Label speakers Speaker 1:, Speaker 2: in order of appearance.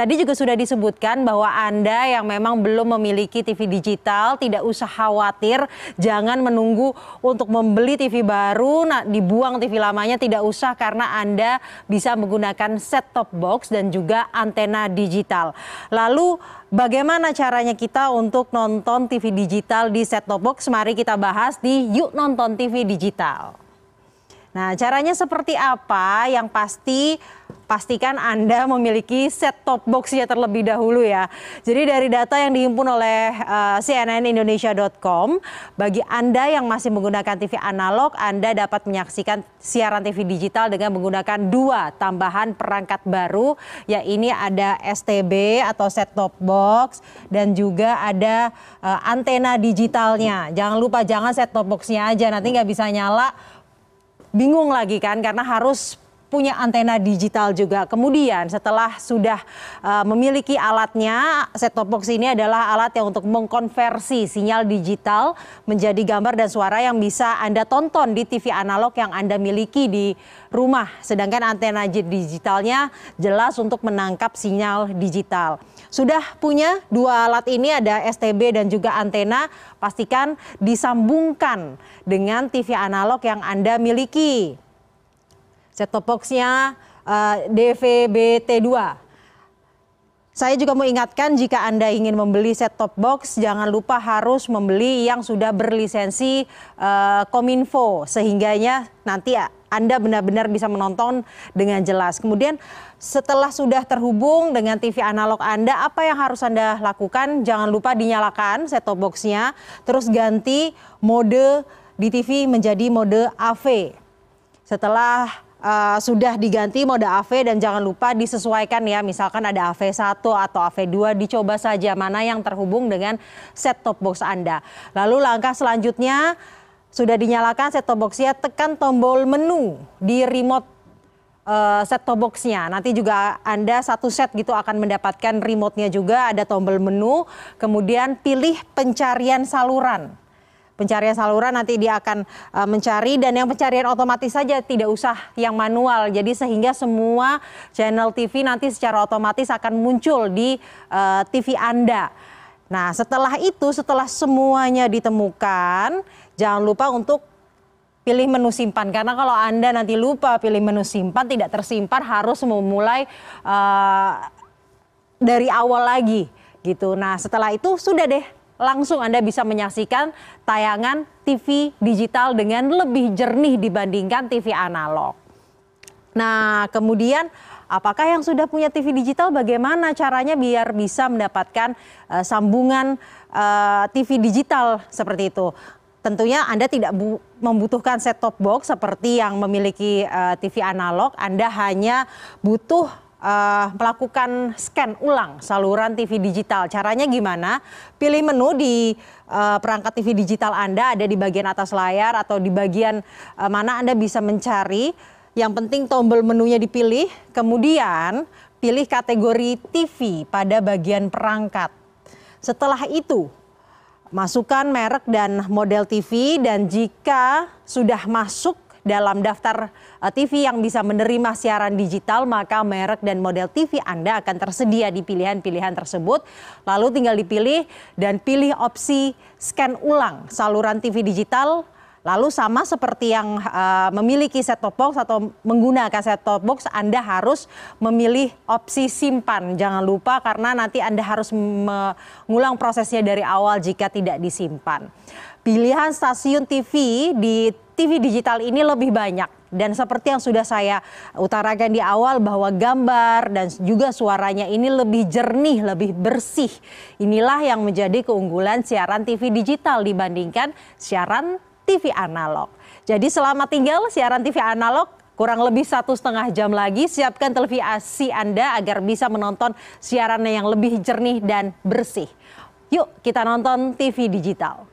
Speaker 1: Tadi juga sudah disebutkan bahwa Anda yang memang belum memiliki TV digital tidak usah khawatir, jangan menunggu untuk membeli TV baru, nah dibuang TV lamanya tidak usah karena Anda bisa menggunakan set top box dan juga antena digital. Lalu bagaimana caranya kita untuk nonton TV digital di set top box? Mari kita bahas di Yuk Nonton TV Digital. Nah, caranya seperti apa? Yang pasti pastikan Anda memiliki set top box ya terlebih dahulu ya. Jadi dari data yang dihimpun oleh uh, eh, cnnindonesia.com, bagi Anda yang masih menggunakan TV analog, Anda dapat menyaksikan siaran TV digital dengan menggunakan dua tambahan perangkat baru, ya ini ada STB atau set top box dan juga ada uh, antena digitalnya. Jangan lupa jangan set top boxnya aja, nanti nggak bisa nyala bingung lagi kan karena harus punya antena digital juga. Kemudian setelah sudah uh, memiliki alatnya, set top box ini adalah alat yang untuk mengkonversi sinyal digital menjadi gambar dan suara yang bisa Anda tonton di TV analog yang Anda miliki di rumah. Sedangkan antena digitalnya jelas untuk menangkap sinyal digital. Sudah punya dua alat ini ada STB dan juga antena, pastikan disambungkan dengan TV analog yang Anda miliki set top boxnya uh, DVB-T2. Saya juga mau ingatkan jika Anda ingin membeli set top box, jangan lupa harus membeli yang sudah berlisensi uh, Kominfo, sehingganya nanti Anda benar-benar bisa menonton dengan jelas. Kemudian setelah sudah terhubung dengan TV analog Anda, apa yang harus Anda lakukan? Jangan lupa dinyalakan set top boxnya, terus ganti mode di TV menjadi mode AV. Setelah uh, sudah diganti mode AV dan jangan lupa disesuaikan ya misalkan ada AV1 atau AV2 dicoba saja mana yang terhubung dengan set top box Anda. Lalu langkah selanjutnya sudah dinyalakan set top boxnya tekan tombol menu di remote uh, set top boxnya. Nanti juga Anda satu set gitu akan mendapatkan remote-nya juga ada tombol menu, kemudian pilih pencarian saluran pencarian saluran nanti dia akan uh, mencari dan yang pencarian otomatis saja tidak usah yang manual. Jadi sehingga semua channel TV nanti secara otomatis akan muncul di uh, eh, TV Anda. Nah, setelah itu setelah semuanya ditemukan, jangan lupa untuk pilih menu simpan karena kalau Anda nanti lupa pilih menu simpan tidak tersimpan harus memulai uh, dari awal lagi gitu. Nah, setelah itu sudah deh langsung Anda bisa menyaksikan tayangan TV digital dengan lebih jernih dibandingkan TV analog. Nah, kemudian apakah yang sudah punya TV digital bagaimana caranya biar bisa mendapatkan uh, sambungan uh, eh, TV digital seperti itu? Tentunya Anda tidak membutuhkan set top box seperti yang memiliki uh, eh, TV analog, Anda hanya butuh uh, melakukan scan ulang saluran TV digital. Caranya gimana? Pilih menu di uh, perangkat TV digital Anda ada di bagian atas layar atau di bagian uh, mana Anda bisa mencari. Yang penting tombol menunya dipilih, kemudian pilih kategori TV pada bagian perangkat. Setelah itu, masukkan merek dan model TV dan jika sudah masuk dalam daftar uh, TV yang bisa menerima siaran digital, maka merek dan model TV Anda akan tersedia di pilihan-pilihan tersebut. Lalu tinggal dipilih dan pilih opsi scan ulang saluran TV digital Lalu sama seperti yang uh, memiliki set top box atau menggunakan set top box, Anda harus memilih opsi simpan. Jangan lupa karena nanti Anda harus mengulang prosesnya dari awal jika tidak disimpan. Pilihan stasiun TV di TV digital ini lebih banyak dan seperti yang sudah saya utarakan di awal bahwa gambar dan juga suaranya ini lebih jernih, lebih bersih. Inilah yang menjadi keunggulan siaran TV digital dibandingkan siaran TV analog. Jadi selama tinggal siaran TV analog kurang lebih satu setengah jam lagi siapkan televisi Anda agar bisa menonton siarannya yang lebih jernih dan bersih. Yuk kita nonton TV digital.